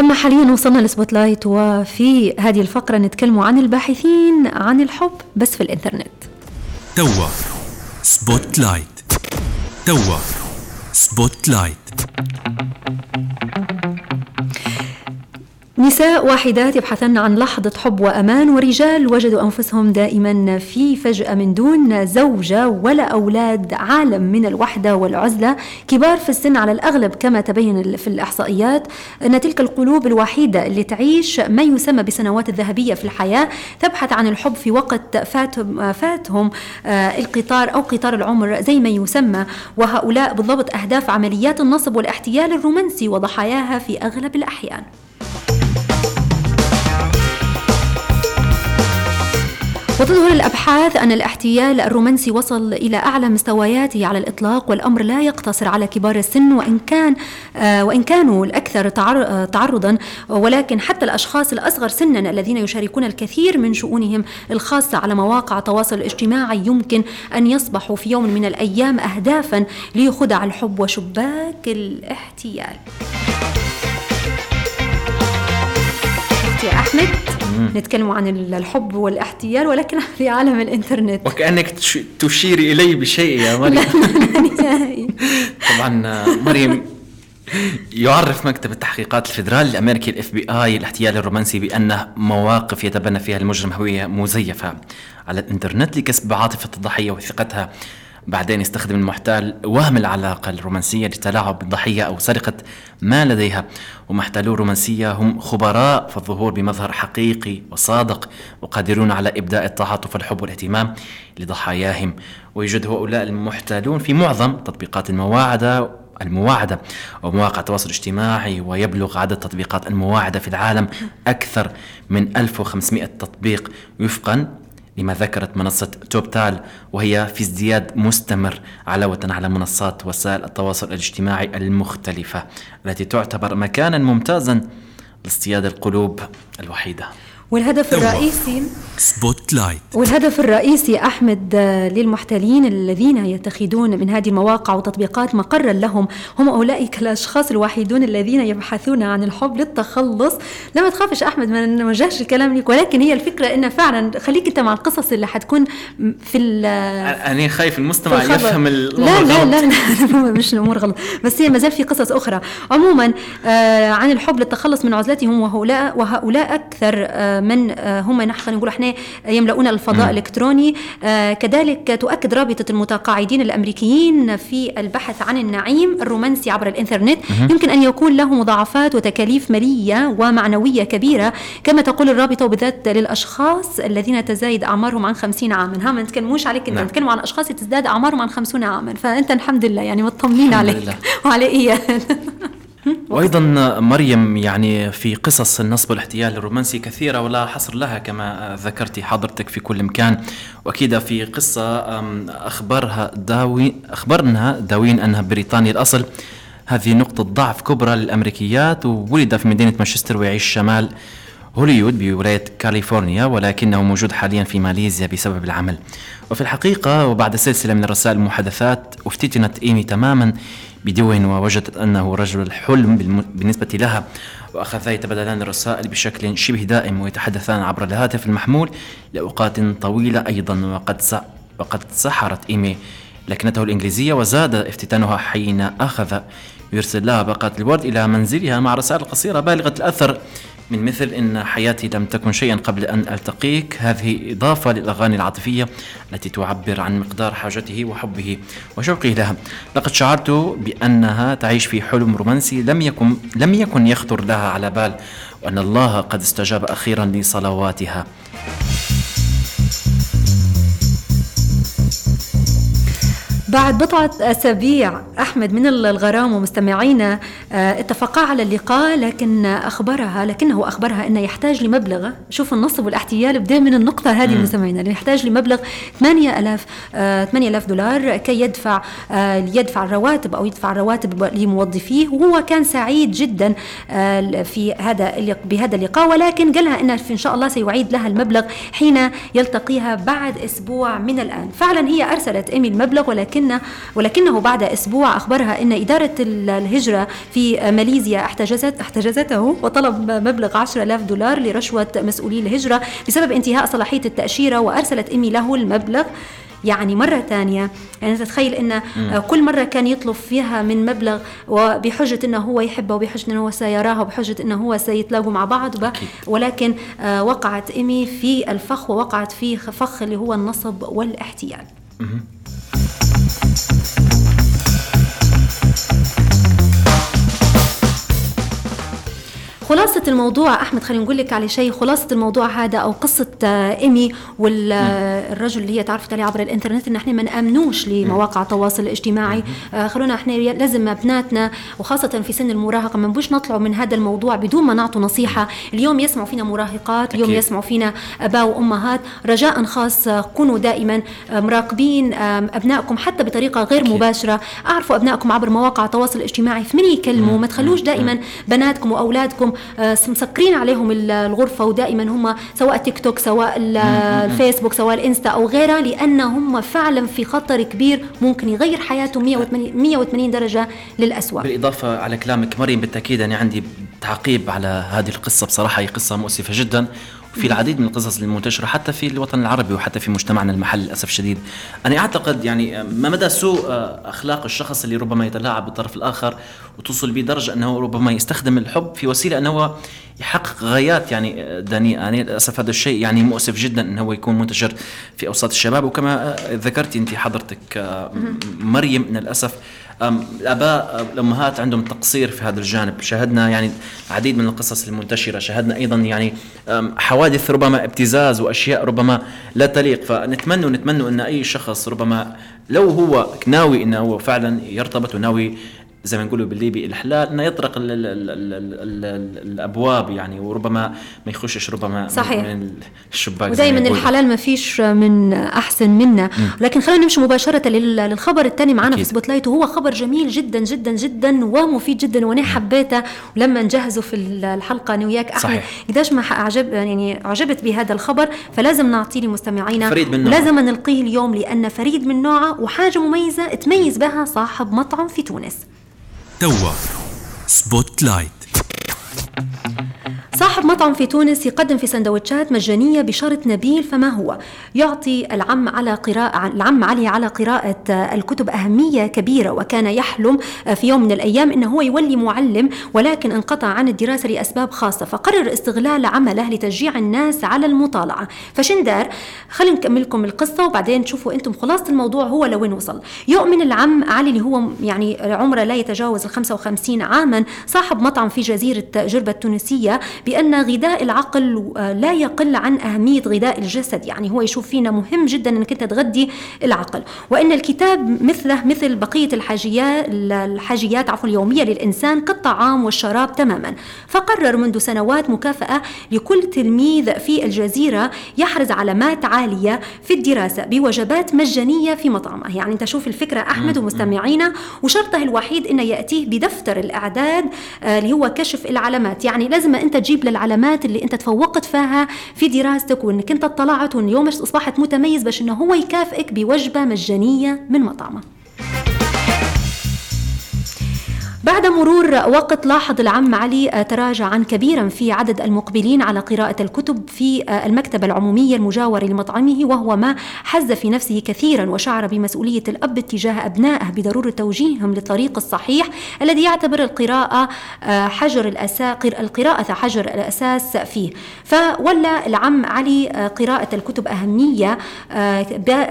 أما حاليا وصلنا ل Spotlight وفي هذه الفقرة نتكلم عن الباحثين عن الحب بس في الإنترنت. توا Spotlight. توا Spotlight. نساء وحيدات يبحثن عن لحظة حب وأمان ورجال وجدوا أنفسهم دائما في فجأة من دون زوجة ولا أولاد عالم من الوحدة والعزلة. كبار في السن على الأغلب كما تبين في الإحصائيات. أن تلك القلوب الوحيدة اللي تعيش ما يسمى بسنوات الذهبية في الحياة. تبحث عن الحب في وقت فاتهم, فاتهم القطار أو قطار العمر زي ما يسمى. وهؤلاء بالضبط أهداف عمليات النصب والاحتيال الرومانسي وضحاياها في أغلب الأحيان. وتظهر الأبحاث أن الاحتيال الرومانسي وصل إلى أعلى مستوياته على الإطلاق والأمر لا يقتصر على كبار السن وإن كان آه وإن كانوا الأكثر تعرضا ولكن حتى الأشخاص الأصغر سنا الذين يشاركون الكثير من شؤونهم الخاصة على مواقع التواصل الاجتماعي يمكن أن يصبحوا في يوم من الأيام أهدافا ليخدع الحب وشباك الاحتيال. يا أحمد نتكلم عن الحب والاحتيال ولكن في عالم الإنترنت. وكأنك تشيري إلي بشيء يا مريم. طبعا مريم يعرف مكتب التحقيقات الفيدرالي الامريكي ال FBI الاحتيال الرومانسي بأنه مواقف يتبنى فيها المجرم هوية مزيفة على الإنترنت لكسب عاطفة الضحية وثقتها. بعدين يستخدم المحتال وهم العلاقة الرومانسية للتلاعب بالضحية أو سرقة ما لديها. ومحتالو الرومانسية هم خبراء في الظهور بمظهر حقيقي وصادق وقادرون على إبداء التعاطف والحب والاهتمام لضحاياهم. ويوجد هؤلاء المحتالون في معظم تطبيقات المواعدة المواعدة ومواقع التواصل الاجتماعي ويبلغ عدد تطبيقات المواعدة في العالم أكثر من 1500 تطبيق. وفقا لما ذكرت منصة توب تال وهي في ازدياد مستمر علاوة على منصات وسائل التواصل الاجتماعي المختلفة التي تعتبر مكانا ممتازا لاصطياد القلوب الوحيدة. والهدف الرئيسي Spotlight والهدف الرئيسي أحمد آه، للمحتالين الذين يتخذون من هذه المواقع وتطبيقات مقرا لهم هم أولئك الأشخاص الوحيدون الذين يبحثون عن الحب للتخلص. لما تخافش أحمد ما نوجهش الكلام لك ولكن هي الفكرة إن فعلا خليك أنت مع القصص اللي حتكون في أنا خايف المستمع يفهم الأمور لا لا, لا لا لا مش الأمور غلط. بس هي ما زال في قصص أخرى. عموما آه عن الحب للتخلص من عزلتهم وهؤلاء وهؤلاء أكثر آه من آه هم نحن نقول إحنا يملؤون الفضاء الإلكتروني. آه كذلك تؤكد رابطة المتقاعدين الأمريكيين في البحث عن النعيم الرومانسي عبر الإنترنت. يمكن أن يكون له مضاعفات وتكاليف مالية ومعنوية كبيرة. كما تقول الرابطة وبالذات للأشخاص الذين تزايد أعمارهم عن 50 عاما. ها ما نتكلموش عليك أنت نعم. نتكلم عن أشخاص تزداد أعمارهم عن 50 عاما. فأنت الحمد لله يعني مطمنين عليك. وعلى إيه وأيضا مريم يعني في قصص النصب والاحتيال الرومانسي كثيرة ولا حصر لها كما ذكرتي حضرتك في كل مكان. وأكيد في قصة أخبرها داوي اخبرنا داوين أنها بريطانيا الأصل. هذه نقطة ضعف كبرى للأمريكيات وولد في مدينة مانشستر ويعيش شمال هوليوود بولاية كاليفورنيا ولكنه موجود حاليا في ماليزيا بسبب العمل. وفي الحقيقة وبعد سلسلة من الرسائل المحادثات افتتنت إيمي تماما. بدون ووجدت أنه رجل الحلم بالنسبة لها وأخذا يتبادلان الرسائل بشكل شبه دائم ويتحدثان عبر الهاتف المحمول لأوقات طويلة أيضا وقد وقد سحرت إيمي لكنته الإنجليزية وزاد افتتانها حين أخذ يرسل لها باقات الورد إلى منزلها مع رسائل قصيرة بالغة الأثر من مثل إن حياتي لم تكن شيئا قبل أن ألتقيك. هذه إضافة للأغاني العاطفية التي تعبر عن مقدار حاجته وحبه وشوقه لها. لقد شعرت بأنها تعيش في حلم رومانسي لم يكن لم يكن يخطر لها على بال وأن الله قد استجاب أخيرا لصلواتها. بعد بضعة أسابيع أحمد من الغرام ومستمعينا آه، اتفقا على اللقاء لكن أخبرها لكنه أخبرها أنه يحتاج لمبلغ. شوف النصب والاحتيال بدأ من النقطة هذه مستمعينا يحتاج لمبلغ 8000 8000 آه، دولار كي يدفع آه، يدفع الرواتب أو يدفع الرواتب لموظفيه وهو كان سعيد جدا في هذا بهذا اللقاء ولكن قال لها أنه إن شاء الله سيعيد لها المبلغ حين يلتقيها بعد أسبوع من الآن. فعلا هي أرسلت إيمي المبلغ ولكن ولكن ولكنه بعد أسبوع أخبرها أن إدارة الهجرة في ماليزيا احتجزت احتجزته وطلب مبلغ 10000 دولار لرشوة مسؤولي الهجرة بسبب انتهاء صلاحية التأشيرة وأرسلت إيمي له المبلغ يعني مرة ثانية. يعني تتخيل أن كل مرة كان يطلب فيها من مبلغ وبحجة أنه هو يحبها وبحجة أنه هو سيراها وبحجة أنه هو سيتلاقوا مع بعض ولكن آه، وقعت إيمي في الفخ ووقعت في فخ اللي هو النصب والاحتيال. Thank you. خلاصة الموضوع أحمد خلينا نقول لك على شيء خلاصة الموضوع هذا أو قصة آه، إيمي والرجل اللي هي تعرفت عليه عبر الإنترنت إن إحنا ما نأمنوش لمواقع التواصل الاجتماعي. آه، خلونا إحنا لازم أبناتنا وخاصة في سن المراهقة ما نبوش نطلعوا من هذا الموضوع بدون ما نعطوا نصيحة. اليوم يسمعوا فينا مراهقات اليوم يسمعوا فينا أباء وأمهات. رجاء خاص آه، كونوا دائما مراقبين أبنائكم حتى بطريقة غير أكيد. مباشرة. أعرفوا أبنائكم عبر مواقع التواصل الاجتماعي في من يكلموا. ما تخلوش دائما بناتكم وأولادكم آه، مسكرين عليهم الغرفة ودائما هم سواء تيك توك سواء الفيسبوك سواء الإنستا أو غيرها لأن هم فعلا في خطر كبير ممكن يغير حياتهم 180, 180 درجة للأسوأ. بالإضافة على كلامك مريم بالتأكيد أنا عندي تعقيب على هذه القصة. بصراحة هي قصة مؤسفة جدا. وفي العديد من القصص المنتشرة حتى في الوطن العربي وحتى في مجتمعنا المحلي للأسف الشديد. أنا أعتقد يعني ما مدى سوء أخلاق الشخص اللي ربما يتلاعب بالطرف الآخر وتوصل به درجة أنه ربما يستخدم الحب في وسيلة أنه يحقق غايات يعني دنيئة. يعني للأسف هذا الشيء يعني مؤسف جدا أنه يكون منتشر في أوساط الشباب. وكما ذكرتي أنت حضرتك مريم للأسف الاباء الامهات عندهم تقصير في هذا الجانب. شاهدنا يعني العديد من القصص المنتشرة. شاهدنا أيضا يعني حوادث ربما ابتزاز وأشياء ربما لا تليق. فنتمنى ونتمنى أن أي شخص ربما لو هو ناوي إنه هو فعلا يرتبط وناوي زي ما نقولوا بالليبي الحلال إنه يطرق ال ال ال ال ال الأبواب يعني وربما ما يخشش ربما صحيح. من الشباك ودائما الحلال ما فيش من أحسن منا. لكن خلينا نمشي مباشرة للخبر الثاني معنا في Spotlight وهو خبر جميل جدا جدا جدا ومفيد جدا وأنا حبيته ولما نجهزه في الحلقة أنا وياك. احمد قديش ما اعجب يعني أعجبت بهذا الخبر فلازم نعطيه لمستمعينا فريد من نوعه. لازم نلقيه اليوم لأن فريد من نوعه وحاجة مميزة تميز بها صاحب مطعم في تونس. توا. Spotlight صاحب مطعم في تونس يقدم في سندوتشات مجانية بشرط نبيل فما هو. يعطي العم على قراءة العم علي على قراءة الكتب أهمية كبيرة وكان يحلم في يوم من الأيام أنه هو يولي معلم ولكن انقطع عن الدراسة لأسباب خاصة. فقرر استغلال عمله لتشجيع الناس على المطالعة. فشن دار خلينا نكمل لكم القصة وبعدين تشوفوا أنتم خلاصة الموضوع هو لوين وصل. يؤمن العم علي اللي هو يعني عمره لا يتجاوز ال 55 عاما صاحب مطعم في جزيرة جربة التونسية بأن غذاء العقل آه، لا يقل عن أهمية غذاء الجسد. يعني هو يشوف فينا مهم جدا أنك أنت تغذي العقل. وأن الكتاب مثله مثل بقية الحاجيات الحاجيات عفوا اليومية للإنسان كالطعام والشراب تماما. فقرر منذ سنوات مكافأة لكل تلميذ في الجزيرة يحرز علامات عالية في الدراسة بوجبات مجانية في مطعمه. يعني أنت شوف الفكرة أحمد ومستمعينا وشرطه الوحيد أنه يأتيه بدفتر الإعداد آه، اللي هو كشف العلامات. يعني لازم أنت تجيب للعلامات اللي انت تفوقت فيها في دراستك وانك انت اطلعت وان اليوم اصبحت متميز باش إنه هو يكافئك بوجبة مجانية من مطعمه بعد مرور وقت لاحظ العم علي تراجعا كبيرا في عدد المقبلين على قراءة الكتب في المكتبة العمومية المجاورة لمطعمه وهو ما حز في نفسه كثيرا وشعر بمسؤولية الأب تجاه أبنائه بضرورة توجيههم للطريق الصحيح الذي يعتبر القراءة حجر الأساس القراءة حجر الأساس فيه. فولى العم علي قراءة الكتب أهمية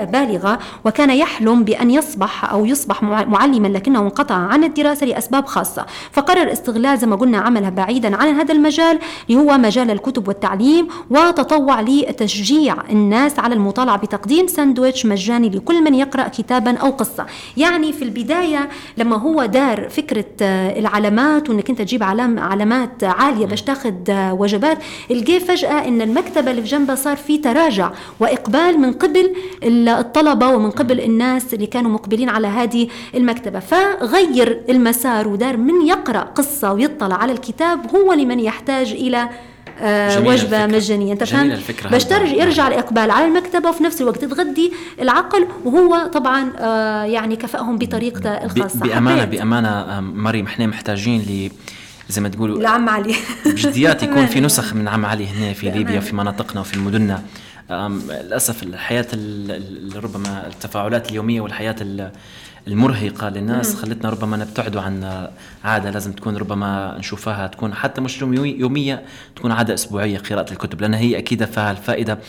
بالغة وكان يحلم بأن يصبح أو يصبح معلما لكنه انقطع عن الدراسة لأسباب خاصة. فقرر استغلال زي ما قلنا عملها بعيدا عن هذا المجال اللي هو مجال الكتب والتعليم وتطوع لتشجيع الناس على المطالعة بتقديم ساندويتش مجاني لكل من يقرأ كتابا أو قصة. يعني في البداية لما هو دار فكرة آه، العلامات وإنك أنت تجيب علام علامات عالية باش تاخذ آه، وجبات الجي فجأة إن المكتبة اللي في جنبها صار في تراجع وإقبال من قبل الطلبة ومن قبل الناس اللي كانوا مقبلين على هذه المكتبة. فغير المسار ودار من يقرأ قصة ويطلع على الكتاب هو لمن يحتاج إلى آه، وجبة الفكرة. مجانية أنت الفكرة باش. ترجع يرجع الإقبال على المكتبه وفي نفس الوقت تغذي العقل وهو طبعا آه، يعني كفاهم بطريقته الخاصة بأمانة حبيت. بأمانة آم، مريم إحنا محتاجين ل زي ما تقولوا العم علي بجديات يكون في. نسخ من عم علي هنا في ليبيا. في مناطقنا وفي مدننا للأسف الحياة ال- ال- ربما التفاعلات اليومية والحياة ال- المرهقة للناس خلتنا ربما نبتعدوا عن عادة لازم تكون ربما نشوفها تكون حتى مش يومي- يومية تكون عادة أسبوعية قراءة الكتب لأن هي أكيد فيها الفائدة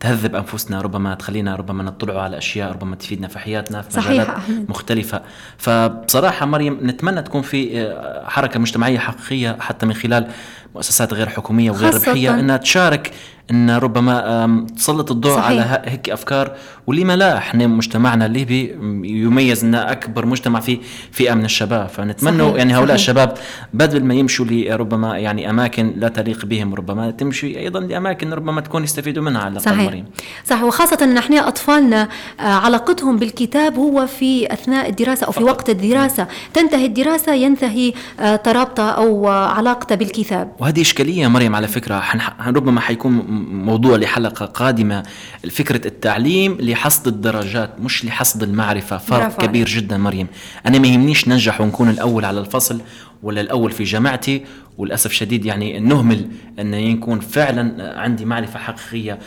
تهذب أنفسنا ربما تخلينا ربما نطلعوا على أشياء ربما تفيدنا في حياتنا في مجالات أحمد. مختلفة فبصراحة مريم نتمنى تكون في آه، حركة مجتمعية حقيقية حتى من خلال مؤسسات غير حكومية وغير ربحية أنها تشارك أن ربما تسلط الضوء صحيح. على هيك أفكار ولما لا إحنا مجتمعنا الليبي يميز أنه أكبر مجتمع في فئة من الشباب. فنتمنى صحيح، يعني هؤلاء صحيح. الشباب بدل ما يمشوا لربما يعني أماكن لا تليق بهم ربما تمشي أيضا لأماكن ربما تكون يستفيدوا منها على صحيح. مريم. صح وخاصة إن إحنا أطفالنا آه، علاقتهم بالكتاب هو في أثناء الدراسة أو في وقت الدراسة. تنتهي الدراسة ينتهي آه، ترابطة أو آه، علاقته بالكتاب. وهذه إشكالية مريم على حنح... ربما حيكون موضوع لحلقة قادمة. فكرة التعليم لحصد الدرجات مش لحصد المعرفة. فرق برافو كبير جدا مريم. أنا ما يهمنيش ننجح ونكون الأول على الفصل ولا الأول في جامعتي وللأسف شديد يعني نهمل أن يكون فعلا عندي معرفة حقيقية.